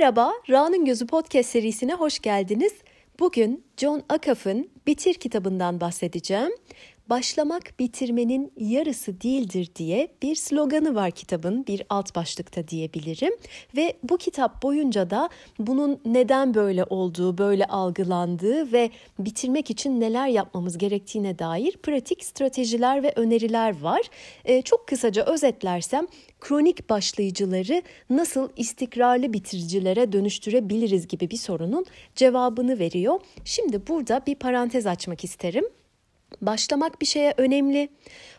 Merhaba, Ra'nın Gözü Podcast serisine hoş geldiniz. Bugün John Akaf'ın Bitir kitabından bahsedeceğim. Başlamak bitirmenin yarısı değildir diye bir sloganı var kitabın bir alt başlıkta diyebilirim. Ve bu kitap boyunca da bunun neden böyle olduğu, böyle algılandığı ve bitirmek için neler yapmamız gerektiğine dair pratik stratejiler ve öneriler var. Ee, çok kısaca özetlersem kronik başlayıcıları nasıl istikrarlı bitiricilere dönüştürebiliriz gibi bir sorunun cevabını veriyor. Şimdi burada bir parantez açmak isterim. Başlamak bir şeye önemli.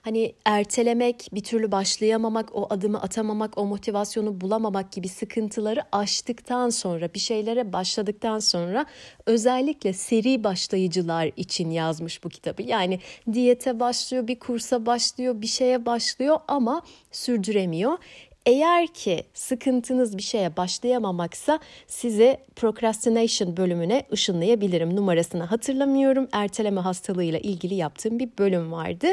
Hani ertelemek, bir türlü başlayamamak, o adımı atamamak, o motivasyonu bulamamak gibi sıkıntıları aştıktan sonra, bir şeylere başladıktan sonra özellikle seri başlayıcılar için yazmış bu kitabı. Yani diyete başlıyor, bir kursa başlıyor, bir şeye başlıyor ama sürdüremiyor. Eğer ki sıkıntınız bir şeye başlayamamaksa size procrastination bölümüne ışınlayabilirim. Numarasını hatırlamıyorum. Erteleme hastalığıyla ilgili yaptığım bir bölüm vardı.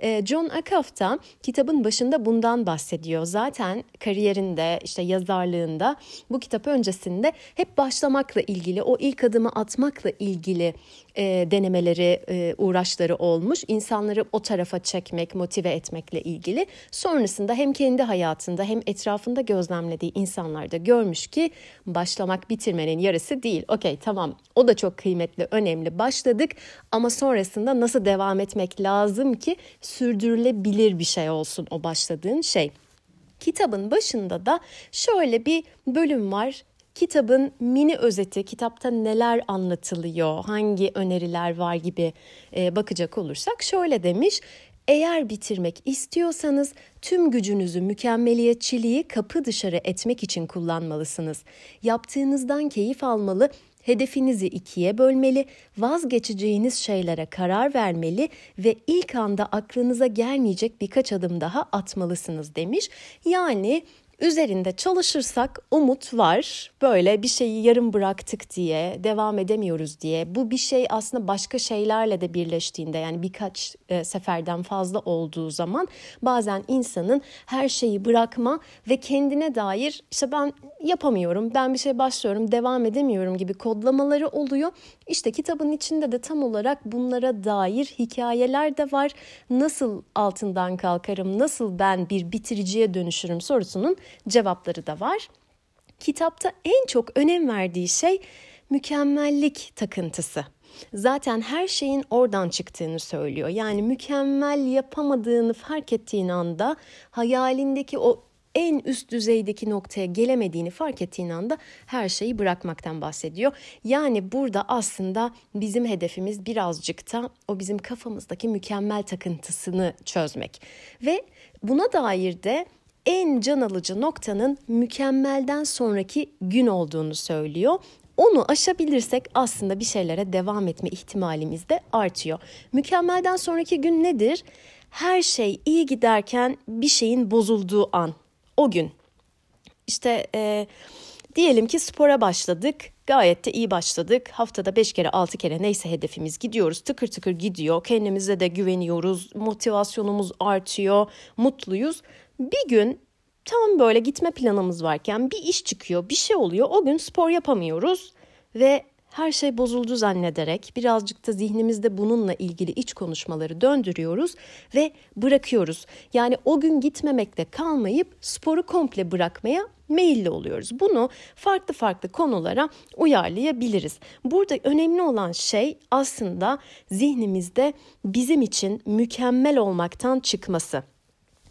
Ee, John Acuff da kitabın başında bundan bahsediyor. Zaten kariyerinde işte yazarlığında bu kitap öncesinde hep başlamakla ilgili o ilk adımı atmakla ilgili e, denemeleri, e, uğraşları olmuş. İnsanları o tarafa çekmek, motive etmekle ilgili. Sonrasında hem kendi hayatında hem etrafında gözlemlediği insanlarda görmüş ki başlamak bitirmenin yarısı değil. Okey tamam o da çok kıymetli, önemli. Başladık ama sonrasında nasıl devam etmek lazım ki sürdürülebilir bir şey olsun o başladığın şey. Kitabın başında da şöyle bir bölüm var kitabın mini özeti, kitapta neler anlatılıyor, hangi öneriler var gibi e, bakacak olursak şöyle demiş. Eğer bitirmek istiyorsanız tüm gücünüzü mükemmeliyetçiliği kapı dışarı etmek için kullanmalısınız. Yaptığınızdan keyif almalı, hedefinizi ikiye bölmeli, vazgeçeceğiniz şeylere karar vermeli ve ilk anda aklınıza gelmeyecek birkaç adım daha atmalısınız demiş. Yani Üzerinde çalışırsak umut var. Böyle bir şeyi yarım bıraktık diye, devam edemiyoruz diye. Bu bir şey aslında başka şeylerle de birleştiğinde yani birkaç e, seferden fazla olduğu zaman bazen insanın her şeyi bırakma ve kendine dair işte ben yapamıyorum, ben bir şey başlıyorum, devam edemiyorum gibi kodlamaları oluyor. İşte kitabın içinde de tam olarak bunlara dair hikayeler de var. Nasıl altından kalkarım, nasıl ben bir bitiriciye dönüşürüm sorusunun cevapları da var. Kitapta en çok önem verdiği şey mükemmellik takıntısı. Zaten her şeyin oradan çıktığını söylüyor. Yani mükemmel yapamadığını fark ettiğin anda hayalindeki o en üst düzeydeki noktaya gelemediğini fark ettiğin anda her şeyi bırakmaktan bahsediyor. Yani burada aslında bizim hedefimiz birazcık da o bizim kafamızdaki mükemmel takıntısını çözmek. Ve buna dair de en can alıcı noktanın mükemmelden sonraki gün olduğunu söylüyor. Onu aşabilirsek aslında bir şeylere devam etme ihtimalimiz de artıyor. Mükemmelden sonraki gün nedir? Her şey iyi giderken bir şeyin bozulduğu an. O gün. İşte e, diyelim ki spora başladık. Gayet de iyi başladık. Haftada 5 kere 6 kere neyse hedefimiz gidiyoruz. Tıkır tıkır gidiyor. Kendimize de güveniyoruz. Motivasyonumuz artıyor. Mutluyuz. Bir gün tam böyle gitme planımız varken bir iş çıkıyor, bir şey oluyor. O gün spor yapamıyoruz ve her şey bozuldu zannederek birazcık da zihnimizde bununla ilgili iç konuşmaları döndürüyoruz ve bırakıyoruz. Yani o gün gitmemekle kalmayıp sporu komple bırakmaya meyilli oluyoruz. Bunu farklı farklı konulara uyarlayabiliriz. Burada önemli olan şey aslında zihnimizde bizim için mükemmel olmaktan çıkması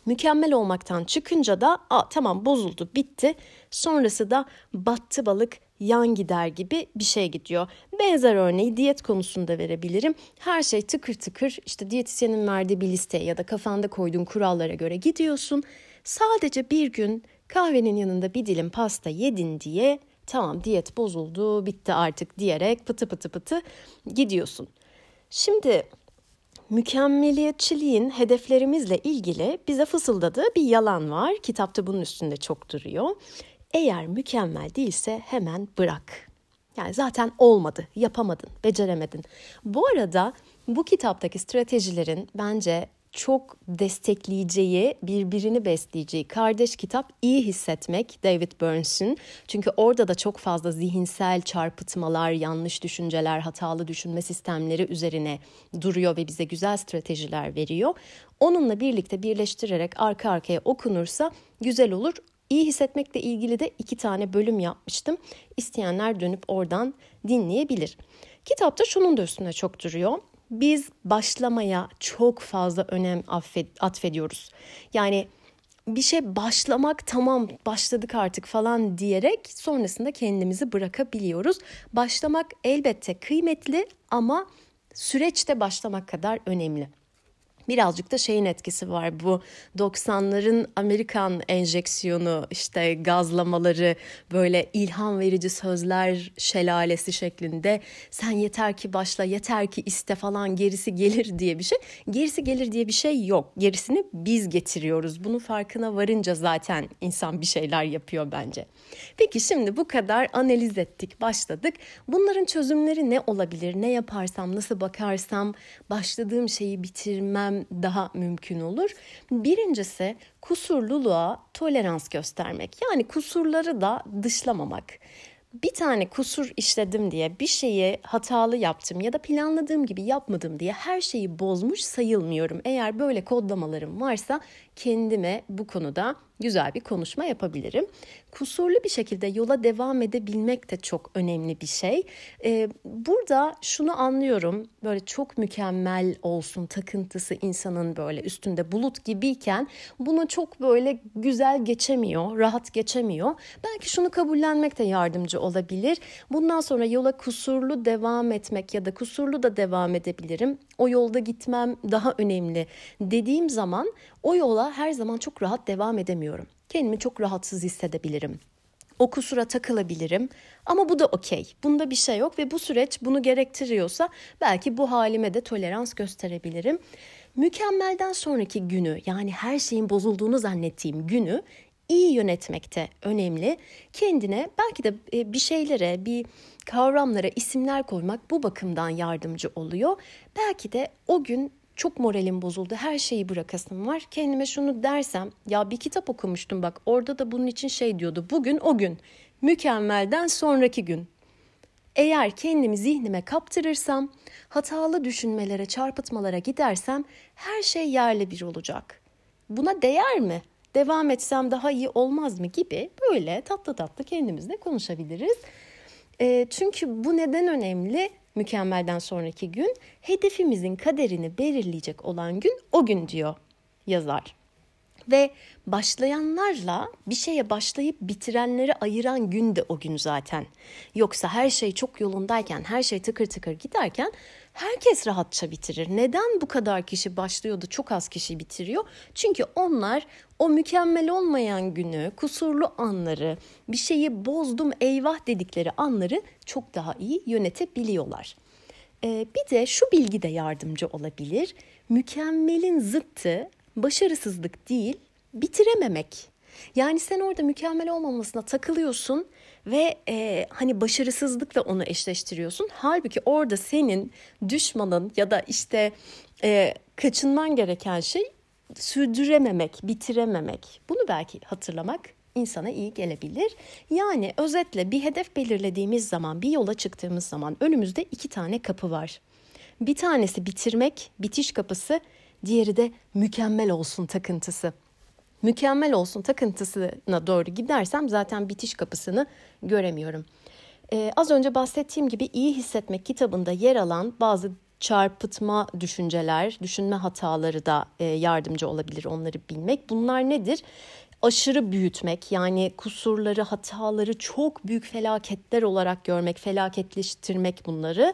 mükemmel olmaktan çıkınca da Aa, tamam bozuldu bitti sonrası da battı balık yan gider gibi bir şey gidiyor. Benzer örneği diyet konusunda verebilirim. Her şey tıkır tıkır işte diyetisyenin verdiği bir listeye ya da kafanda koyduğun kurallara göre gidiyorsun. Sadece bir gün kahvenin yanında bir dilim pasta yedin diye tamam diyet bozuldu bitti artık diyerek pıtı pıtı pıtı gidiyorsun. Şimdi mükemmeliyetçiliğin hedeflerimizle ilgili bize fısıldadığı bir yalan var. Kitapta bunun üstünde çok duruyor. Eğer mükemmel değilse hemen bırak. Yani zaten olmadı, yapamadın, beceremedin. Bu arada bu kitaptaki stratejilerin bence çok destekleyeceği, birbirini besleyeceği kardeş kitap İyi Hissetmek David Burns'ün. Çünkü orada da çok fazla zihinsel çarpıtmalar, yanlış düşünceler, hatalı düşünme sistemleri üzerine duruyor ve bize güzel stratejiler veriyor. Onunla birlikte birleştirerek arka arkaya okunursa güzel olur. İyi hissetmekle ilgili de iki tane bölüm yapmıştım. İsteyenler dönüp oradan dinleyebilir. Kitapta şunun da üstüne çok duruyor biz başlamaya çok fazla önem atfediyoruz. Yani bir şey başlamak tamam başladık artık falan diyerek sonrasında kendimizi bırakabiliyoruz. Başlamak elbette kıymetli ama süreçte başlamak kadar önemli birazcık da şeyin etkisi var bu 90'ların Amerikan enjeksiyonu işte gazlamaları böyle ilham verici sözler şelalesi şeklinde. Sen yeter ki başla yeter ki iste falan gerisi gelir diye bir şey. Gerisi gelir diye bir şey yok. Gerisini biz getiriyoruz. Bunu farkına varınca zaten insan bir şeyler yapıyor bence. Peki şimdi bu kadar analiz ettik başladık. Bunların çözümleri ne olabilir? Ne yaparsam nasıl bakarsam başladığım şeyi bitirmem daha mümkün olur. Birincisi kusurluluğa tolerans göstermek. Yani kusurları da dışlamamak bir tane kusur işledim diye bir şeyi hatalı yaptım ya da planladığım gibi yapmadım diye her şeyi bozmuş sayılmıyorum. Eğer böyle kodlamalarım varsa kendime bu konuda güzel bir konuşma yapabilirim. Kusurlu bir şekilde yola devam edebilmek de çok önemli bir şey. Ee, burada şunu anlıyorum böyle çok mükemmel olsun takıntısı insanın böyle üstünde bulut gibiyken bunu çok böyle güzel geçemiyor, rahat geçemiyor. Belki şunu kabullenmek de yardımcı olabilir. Bundan sonra yola kusurlu devam etmek ya da kusurlu da devam edebilirim. O yolda gitmem daha önemli dediğim zaman o yola her zaman çok rahat devam edemiyorum. Kendimi çok rahatsız hissedebilirim. O kusura takılabilirim ama bu da okey. Bunda bir şey yok ve bu süreç bunu gerektiriyorsa belki bu halime de tolerans gösterebilirim. Mükemmelden sonraki günü yani her şeyin bozulduğunu zannettiğim günü iyi yönetmekte önemli. Kendine belki de e, bir şeylere, bir kavramlara isimler koymak bu bakımdan yardımcı oluyor. Belki de o gün çok moralim bozuldu. Her şeyi bırakasım var. Kendime şunu dersem ya bir kitap okumuştum bak orada da bunun için şey diyordu. Bugün o gün mükemmelden sonraki gün. Eğer kendimi zihnime kaptırırsam, hatalı düşünmelere, çarpıtmalara gidersem her şey yerle bir olacak. Buna değer mi? Devam etsem daha iyi olmaz mı gibi böyle tatlı tatlı kendimizle konuşabiliriz. E, çünkü bu neden önemli? Mükemmelden sonraki gün hedefimizin kaderini belirleyecek olan gün o gün diyor yazar. Ve başlayanlarla bir şeye başlayıp bitirenleri ayıran gün de o gün zaten. Yoksa her şey çok yolundayken, her şey tıkır tıkır giderken herkes rahatça bitirir. Neden bu kadar kişi başlıyordu çok az kişi bitiriyor? Çünkü onlar o mükemmel olmayan günü, kusurlu anları, bir şeyi bozdum eyvah dedikleri anları çok daha iyi yönetebiliyorlar. Ee, bir de şu bilgi de yardımcı olabilir. Mükemmelin zıttı başarısızlık değil, bitirememek. Yani sen orada mükemmel olmamasına takılıyorsun ve e, hani başarısızlıkla onu eşleştiriyorsun. Halbuki orada senin düşmanın ya da işte e, kaçınman gereken şey sürdürememek, bitirememek. Bunu belki hatırlamak insana iyi gelebilir. Yani özetle bir hedef belirlediğimiz zaman, bir yola çıktığımız zaman önümüzde iki tane kapı var. Bir tanesi bitirmek, bitiş kapısı, diğeri de mükemmel olsun takıntısı mükemmel olsun takıntısına doğru gidersem zaten bitiş kapısını göremiyorum. Ee, az önce bahsettiğim gibi iyi hissetmek kitabında yer alan bazı çarpıtma düşünceler, düşünme hataları da e, yardımcı olabilir onları bilmek. Bunlar nedir? Aşırı büyütmek yani kusurları, hataları çok büyük felaketler olarak görmek, felaketleştirmek bunları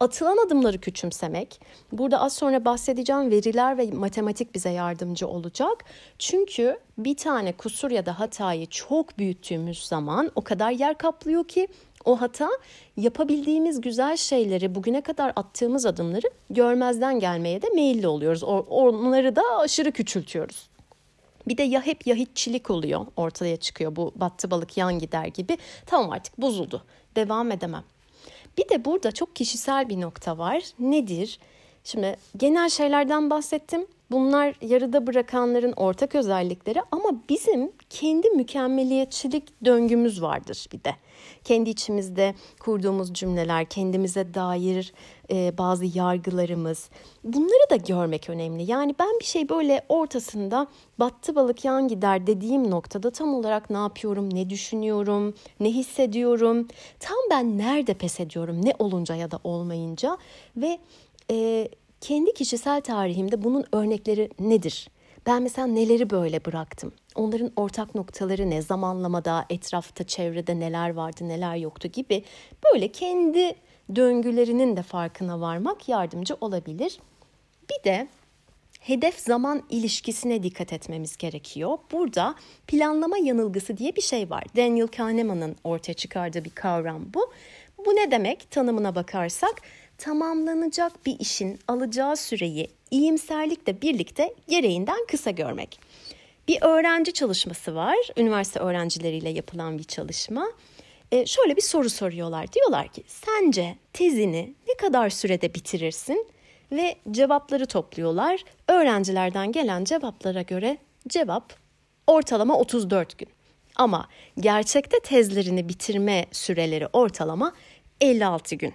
atılan adımları küçümsemek. Burada az sonra bahsedeceğim veriler ve matematik bize yardımcı olacak. Çünkü bir tane kusur ya da hatayı çok büyüttüğümüz zaman o kadar yer kaplıyor ki o hata yapabildiğimiz güzel şeyleri, bugüne kadar attığımız adımları görmezden gelmeye de meyilli oluyoruz. Onları da aşırı küçültüyoruz. Bir de ya hep ya hiççilik oluyor ortaya çıkıyor bu battı balık yan gider gibi. Tamam artık bozuldu devam edemem bir de burada çok kişisel bir nokta var. Nedir? Şimdi genel şeylerden bahsettim. Bunlar yarıda bırakanların ortak özellikleri ama bizim kendi mükemmeliyetçilik döngümüz vardır bir de. Kendi içimizde kurduğumuz cümleler, kendimize dair e, bazı yargılarımız. Bunları da görmek önemli. Yani ben bir şey böyle ortasında battı balık yan gider dediğim noktada tam olarak ne yapıyorum, ne düşünüyorum, ne hissediyorum, tam ben nerede pes ediyorum, ne olunca ya da olmayınca ve e, kendi kişisel tarihimde bunun örnekleri nedir? Ben mesela neleri böyle bıraktım? Onların ortak noktaları ne? Zamanlamada, etrafta, çevrede neler vardı, neler yoktu gibi böyle kendi döngülerinin de farkına varmak yardımcı olabilir. Bir de hedef zaman ilişkisine dikkat etmemiz gerekiyor. Burada planlama yanılgısı diye bir şey var. Daniel Kahneman'ın ortaya çıkardığı bir kavram bu. Bu ne demek? Tanımına bakarsak tamamlanacak bir işin alacağı süreyi iyimserlikle birlikte gereğinden kısa görmek. Bir öğrenci çalışması var. Üniversite öğrencileriyle yapılan bir çalışma. Ee, şöyle bir soru soruyorlar. Diyorlar ki sence tezini ne kadar sürede bitirirsin? Ve cevapları topluyorlar. Öğrencilerden gelen cevaplara göre cevap ortalama 34 gün. Ama gerçekte tezlerini bitirme süreleri ortalama 56 gün.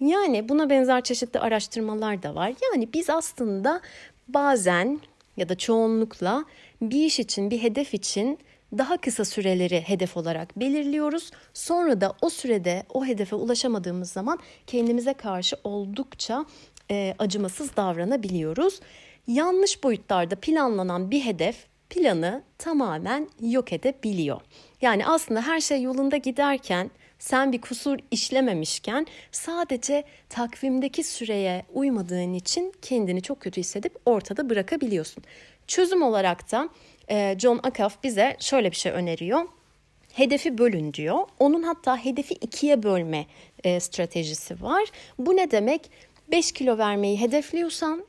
Yani buna benzer çeşitli araştırmalar da var. Yani biz aslında bazen ya da çoğunlukla bir iş için, bir hedef için daha kısa süreleri hedef olarak belirliyoruz. Sonra da o sürede o hedefe ulaşamadığımız zaman kendimize karşı oldukça e, acımasız davranabiliyoruz. Yanlış boyutlarda planlanan bir hedef planı tamamen yok edebiliyor. Yani aslında her şey yolunda giderken sen bir kusur işlememişken sadece takvimdeki süreye uymadığın için kendini çok kötü hissedip ortada bırakabiliyorsun. Çözüm olarak da e, John Akaf bize şöyle bir şey öneriyor. Hedefi bölün diyor. Onun hatta hedefi ikiye bölme e, stratejisi var. Bu ne demek? 5 kilo vermeyi hedefliyorsan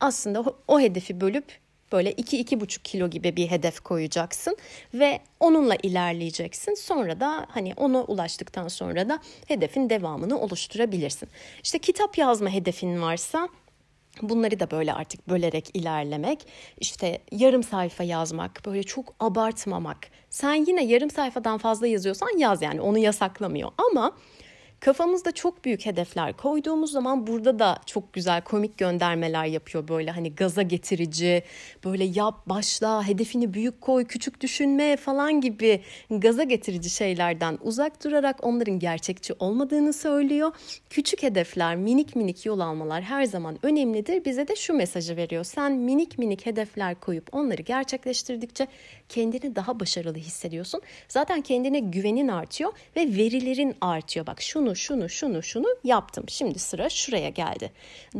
aslında o hedefi bölüp böyle 2-2,5 kilo gibi bir hedef koyacaksın ve onunla ilerleyeceksin. Sonra da hani ona ulaştıktan sonra da hedefin devamını oluşturabilirsin. İşte kitap yazma hedefin varsa Bunları da böyle artık bölerek ilerlemek, işte yarım sayfa yazmak, böyle çok abartmamak. Sen yine yarım sayfadan fazla yazıyorsan yaz yani onu yasaklamıyor ama Kafamızda çok büyük hedefler koyduğumuz zaman burada da çok güzel komik göndermeler yapıyor böyle hani gaza getirici, böyle yap, başla, hedefini büyük koy, küçük düşünme falan gibi gaza getirici şeylerden uzak durarak onların gerçekçi olmadığını söylüyor. Küçük hedefler, minik minik yol almalar her zaman önemlidir. Bize de şu mesajı veriyor. Sen minik minik hedefler koyup onları gerçekleştirdikçe kendini daha başarılı hissediyorsun. Zaten kendine güvenin artıyor ve verilerin artıyor. Bak şunu şunu şunu şunu yaptım. Şimdi sıra şuraya geldi.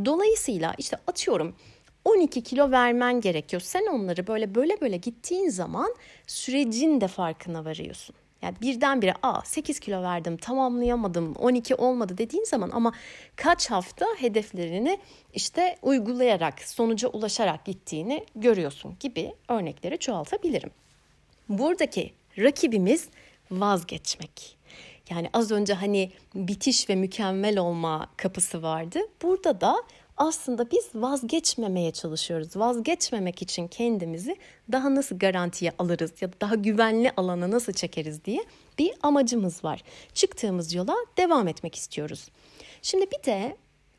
Dolayısıyla işte atıyorum 12 kilo vermen gerekiyor. Sen onları böyle böyle böyle gittiğin zaman sürecin de farkına varıyorsun. Yani birdenbire a 8 kilo verdim tamamlayamadım 12 olmadı dediğin zaman ama kaç hafta hedeflerini işte uygulayarak sonuca ulaşarak gittiğini görüyorsun gibi örnekleri çoğaltabilirim. Buradaki rakibimiz vazgeçmek. Yani az önce hani bitiş ve mükemmel olma kapısı vardı. Burada da aslında biz vazgeçmemeye çalışıyoruz. Vazgeçmemek için kendimizi daha nasıl garantiye alırız ya da daha güvenli alana nasıl çekeriz diye bir amacımız var. Çıktığımız yola devam etmek istiyoruz. Şimdi bir de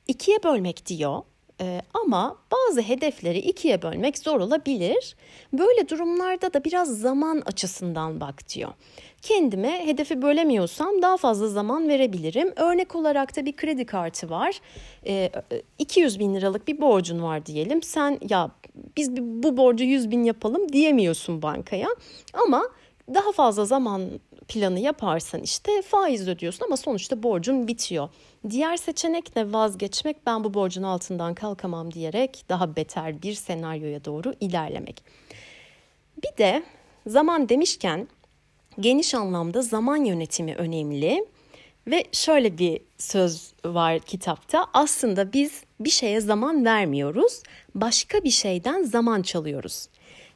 ikiye bölmek diyor. Ee, ama bazı hedefleri ikiye bölmek zor olabilir. Böyle durumlarda da biraz zaman açısından bak diyor. Kendime hedefi bölemiyorsam daha fazla zaman verebilirim. Örnek olarak da bir kredi kartı var. Ee, 200 bin liralık bir borcun var diyelim. Sen ya biz bu borcu 100 bin yapalım diyemiyorsun bankaya. Ama daha fazla zaman planı yaparsan işte faiz ödüyorsun ama sonuçta borcun bitiyor. Diğer seçenek de vazgeçmek ben bu borcun altından kalkamam diyerek daha beter bir senaryoya doğru ilerlemek. Bir de zaman demişken geniş anlamda zaman yönetimi önemli. Ve şöyle bir söz var kitapta. Aslında biz bir şeye zaman vermiyoruz. Başka bir şeyden zaman çalıyoruz.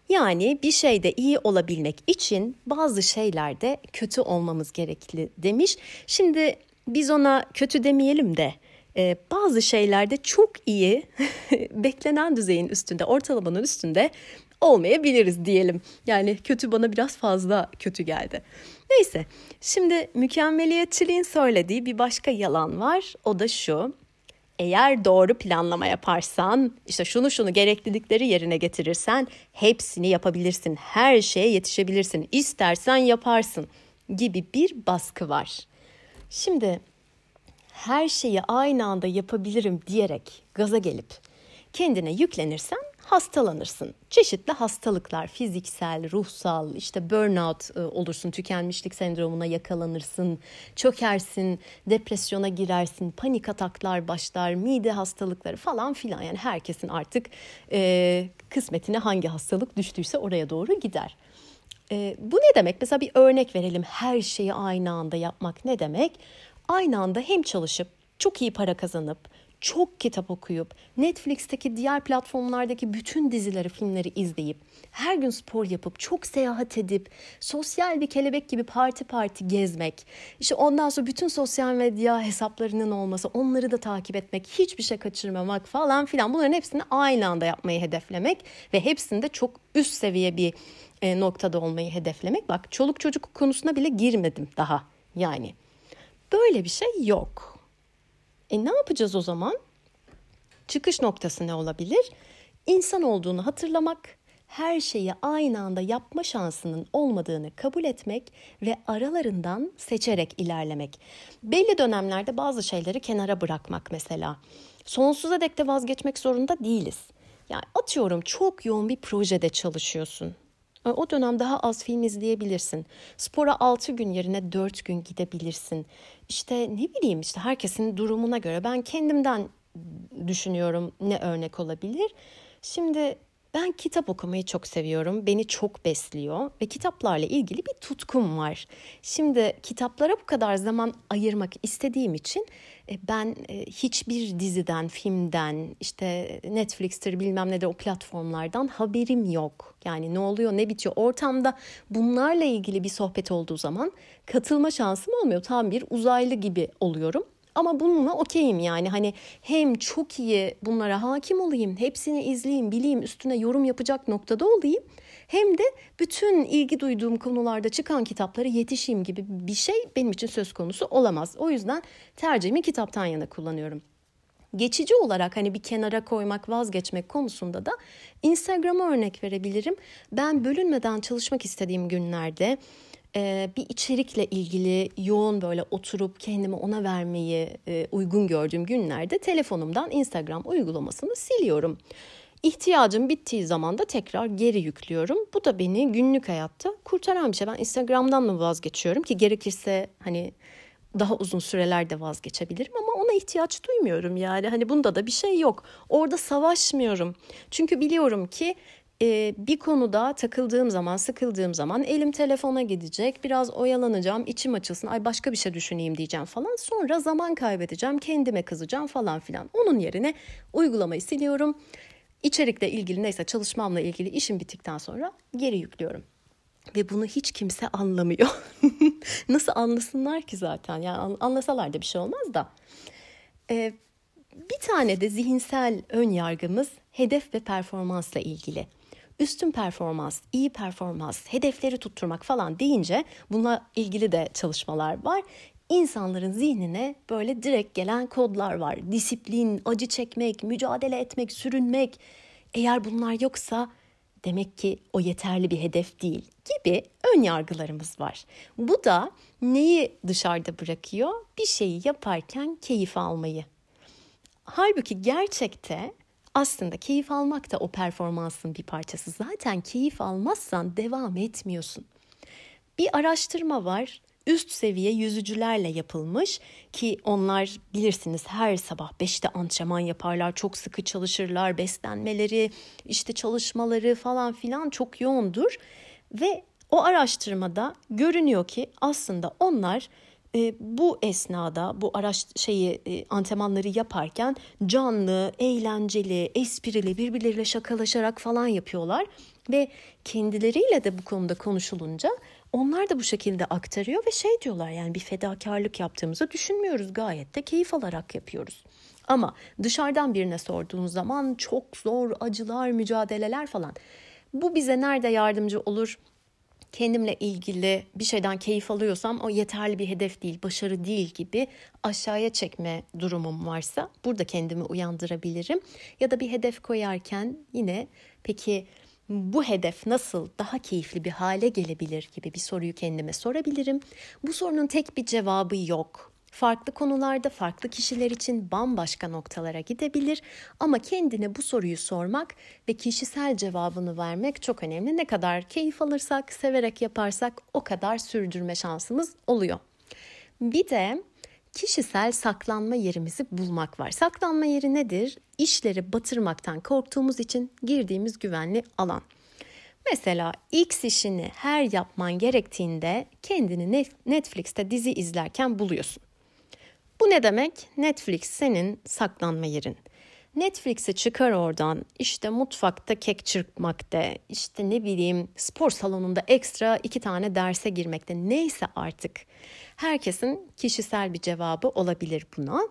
Yani bir şeyde iyi olabilmek için bazı şeylerde kötü olmamız gerekli demiş. Şimdi biz ona kötü demeyelim de e, bazı şeylerde çok iyi beklenen düzeyin üstünde, ortalamanın üstünde olmayabiliriz diyelim. Yani kötü bana biraz fazla kötü geldi. Neyse şimdi mükemmeliyetçiliğin söylediği bir başka yalan var. O da şu. Eğer doğru planlama yaparsan, işte şunu şunu gereklilikleri yerine getirirsen hepsini yapabilirsin. Her şeye yetişebilirsin. İstersen yaparsın gibi bir baskı var. Şimdi her şeyi aynı anda yapabilirim diyerek gaza gelip kendine yüklenirsen hastalanırsın. Çeşitli hastalıklar, fiziksel, ruhsal, işte burnout e, olursun, tükenmişlik sendromuna yakalanırsın, çökersin, depresyona girersin, panik ataklar başlar, mide hastalıkları falan filan. Yani herkesin artık e, kısmetine hangi hastalık düştüyse oraya doğru gider. E, bu ne demek? Mesela bir örnek verelim. Her şeyi aynı anda yapmak ne demek? Aynı anda hem çalışıp çok iyi para kazanıp çok kitap okuyup, Netflix'teki diğer platformlardaki bütün dizileri, filmleri izleyip, her gün spor yapıp, çok seyahat edip, sosyal bir kelebek gibi parti parti gezmek, işte ondan sonra bütün sosyal medya hesaplarının olması, onları da takip etmek, hiçbir şey kaçırmamak falan filan bunların hepsini aynı anda yapmayı hedeflemek ve hepsinde çok üst seviye bir e, noktada olmayı hedeflemek. Bak çoluk çocuk konusuna bile girmedim daha yani. Böyle bir şey yok. E ne yapacağız o zaman? Çıkış noktası ne olabilir? İnsan olduğunu hatırlamak, her şeyi aynı anda yapma şansının olmadığını kabul etmek ve aralarından seçerek ilerlemek. Belli dönemlerde bazı şeyleri kenara bırakmak mesela. Sonsuza dek de vazgeçmek zorunda değiliz. Yani atıyorum çok yoğun bir projede çalışıyorsun. O dönem daha az film izleyebilirsin. Spora 6 gün yerine 4 gün gidebilirsin. İşte ne bileyim işte herkesin durumuna göre ben kendimden düşünüyorum ne örnek olabilir. Şimdi ben kitap okumayı çok seviyorum. Beni çok besliyor ve kitaplarla ilgili bir tutkum var. Şimdi kitaplara bu kadar zaman ayırmak istediğim için e, ben e, hiçbir diziden, filmden, işte Netflix'tir bilmem ne de o platformlardan haberim yok. Yani ne oluyor, ne bitiyor ortamda bunlarla ilgili bir sohbet olduğu zaman katılma şansım olmuyor. Tam bir uzaylı gibi oluyorum. Ama bununla okeyim yani hani hem çok iyi bunlara hakim olayım, hepsini izleyeyim, bileyim, üstüne yorum yapacak noktada olayım. Hem de bütün ilgi duyduğum konularda çıkan kitaplara yetişeyim gibi bir şey benim için söz konusu olamaz. O yüzden tercihimi kitaptan yana kullanıyorum. Geçici olarak hani bir kenara koymak, vazgeçmek konusunda da Instagram'a örnek verebilirim. Ben bölünmeden çalışmak istediğim günlerde e, bir içerikle ilgili yoğun böyle oturup kendimi ona vermeyi e, uygun gördüğüm günlerde telefonumdan Instagram uygulamasını siliyorum. İhtiyacım bittiği zaman da tekrar geri yüklüyorum. Bu da beni günlük hayatta kurtaran bir şey. Ben Instagram'dan mı vazgeçiyorum ki gerekirse hani daha uzun sürelerde vazgeçebilirim ama ona ihtiyaç duymuyorum yani. Hani bunda da bir şey yok. Orada savaşmıyorum. Çünkü biliyorum ki e, bir konuda takıldığım zaman, sıkıldığım zaman elim telefona gidecek, biraz oyalanacağım, içim açılsın, ay başka bir şey düşüneyim diyeceğim falan. Sonra zaman kaybedeceğim, kendime kızacağım falan filan. Onun yerine uygulamayı siliyorum. İçerikle ilgili neyse çalışmamla ilgili işim bittikten sonra geri yüklüyorum. Ve bunu hiç kimse anlamıyor. Nasıl anlasınlar ki zaten? Yani anlasalar da bir şey olmaz da. Ee, bir tane de zihinsel ön yargımız hedef ve performansla ilgili üstün performans, iyi performans, hedefleri tutturmak falan deyince bununla ilgili de çalışmalar var. İnsanların zihnine böyle direkt gelen kodlar var. Disiplin, acı çekmek, mücadele etmek, sürünmek. Eğer bunlar yoksa demek ki o yeterli bir hedef değil gibi ön yargılarımız var. Bu da neyi dışarıda bırakıyor? Bir şeyi yaparken keyif almayı. Halbuki gerçekte aslında keyif almak da o performansın bir parçası. Zaten keyif almazsan devam etmiyorsun. Bir araştırma var üst seviye yüzücülerle yapılmış ki onlar bilirsiniz her sabah 5'te antrenman yaparlar, çok sıkı çalışırlar, beslenmeleri, işte çalışmaları falan filan çok yoğundur ve o araştırmada görünüyor ki aslında onlar e, bu esnada bu araç şeyi e, antrenmanları yaparken canlı, eğlenceli, esprili birbirleriyle şakalaşarak falan yapıyorlar ve kendileriyle de bu konuda konuşulunca onlar da bu şekilde aktarıyor ve şey diyorlar yani bir fedakarlık yaptığımızı düşünmüyoruz gayet de keyif alarak yapıyoruz. Ama dışarıdan birine sorduğun zaman çok zor acılar, mücadeleler falan. Bu bize nerede yardımcı olur? Kendimle ilgili bir şeyden keyif alıyorsam o yeterli bir hedef değil, başarı değil gibi aşağıya çekme durumum varsa burada kendimi uyandırabilirim. Ya da bir hedef koyarken yine peki bu hedef nasıl daha keyifli bir hale gelebilir gibi bir soruyu kendime sorabilirim. Bu sorunun tek bir cevabı yok farklı konularda farklı kişiler için bambaşka noktalara gidebilir ama kendine bu soruyu sormak ve kişisel cevabını vermek çok önemli. Ne kadar keyif alırsak, severek yaparsak o kadar sürdürme şansımız oluyor. Bir de kişisel saklanma yerimizi bulmak var. Saklanma yeri nedir? İşleri batırmaktan korktuğumuz için girdiğimiz güvenli alan. Mesela X işini her yapman gerektiğinde kendini Netflix'te dizi izlerken buluyorsun. Bu ne demek? Netflix senin saklanma yerin. Netflix'i çıkar oradan işte mutfakta kek çırpmakta işte ne bileyim spor salonunda ekstra iki tane derse girmekte neyse artık. Herkesin kişisel bir cevabı olabilir buna.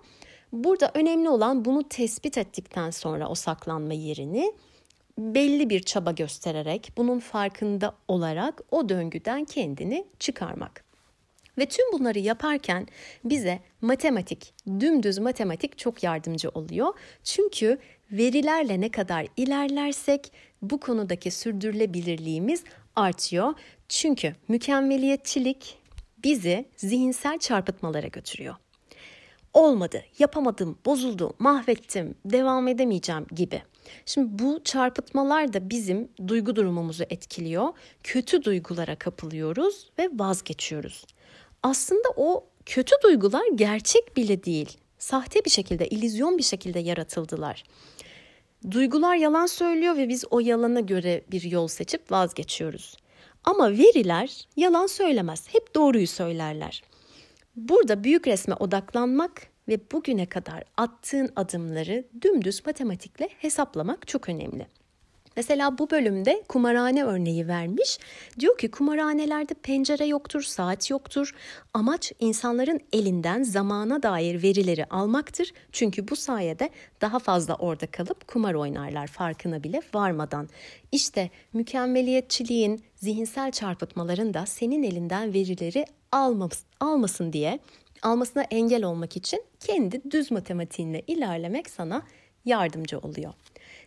Burada önemli olan bunu tespit ettikten sonra o saklanma yerini belli bir çaba göstererek bunun farkında olarak o döngüden kendini çıkarmak. Ve tüm bunları yaparken bize matematik, dümdüz matematik çok yardımcı oluyor. Çünkü verilerle ne kadar ilerlersek bu konudaki sürdürülebilirliğimiz artıyor. Çünkü mükemmeliyetçilik bizi zihinsel çarpıtmalara götürüyor. Olmadı, yapamadım, bozuldu, mahvettim, devam edemeyeceğim gibi. Şimdi bu çarpıtmalar da bizim duygu durumumuzu etkiliyor. Kötü duygulara kapılıyoruz ve vazgeçiyoruz aslında o kötü duygular gerçek bile değil. Sahte bir şekilde, ilizyon bir şekilde yaratıldılar. Duygular yalan söylüyor ve biz o yalana göre bir yol seçip vazgeçiyoruz. Ama veriler yalan söylemez. Hep doğruyu söylerler. Burada büyük resme odaklanmak ve bugüne kadar attığın adımları dümdüz matematikle hesaplamak çok önemli. Mesela bu bölümde kumarhane örneği vermiş. Diyor ki kumarhanelerde pencere yoktur, saat yoktur. Amaç insanların elinden zamana dair verileri almaktır. Çünkü bu sayede daha fazla orada kalıp kumar oynarlar farkına bile varmadan. İşte mükemmeliyetçiliğin, zihinsel çarpıtmaların da senin elinden verileri almas almasın diye almasına engel olmak için kendi düz matematiğinle ilerlemek sana yardımcı oluyor.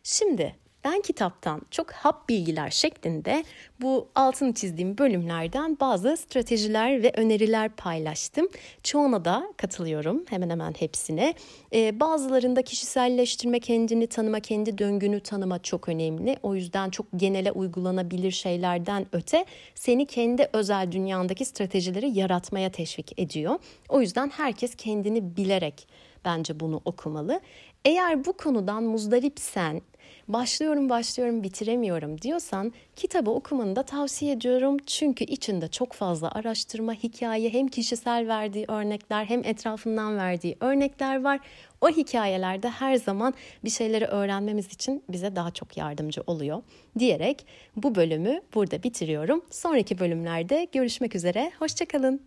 Şimdi ben kitaptan çok hap bilgiler şeklinde bu altını çizdiğim bölümlerden bazı stratejiler ve öneriler paylaştım. Çoğuna da katılıyorum hemen hemen hepsine. Ee, bazılarında kişiselleştirme, kendini tanıma, kendi döngünü tanıma çok önemli. O yüzden çok genele uygulanabilir şeylerden öte seni kendi özel dünyandaki stratejileri yaratmaya teşvik ediyor. O yüzden herkes kendini bilerek bence bunu okumalı. Eğer bu konudan muzdaripsen, başlıyorum başlıyorum bitiremiyorum diyorsan kitabı okumanı da tavsiye ediyorum. Çünkü içinde çok fazla araştırma, hikaye hem kişisel verdiği örnekler hem etrafından verdiği örnekler var. O hikayelerde her zaman bir şeyleri öğrenmemiz için bize daha çok yardımcı oluyor diyerek bu bölümü burada bitiriyorum. Sonraki bölümlerde görüşmek üzere. Hoşçakalın.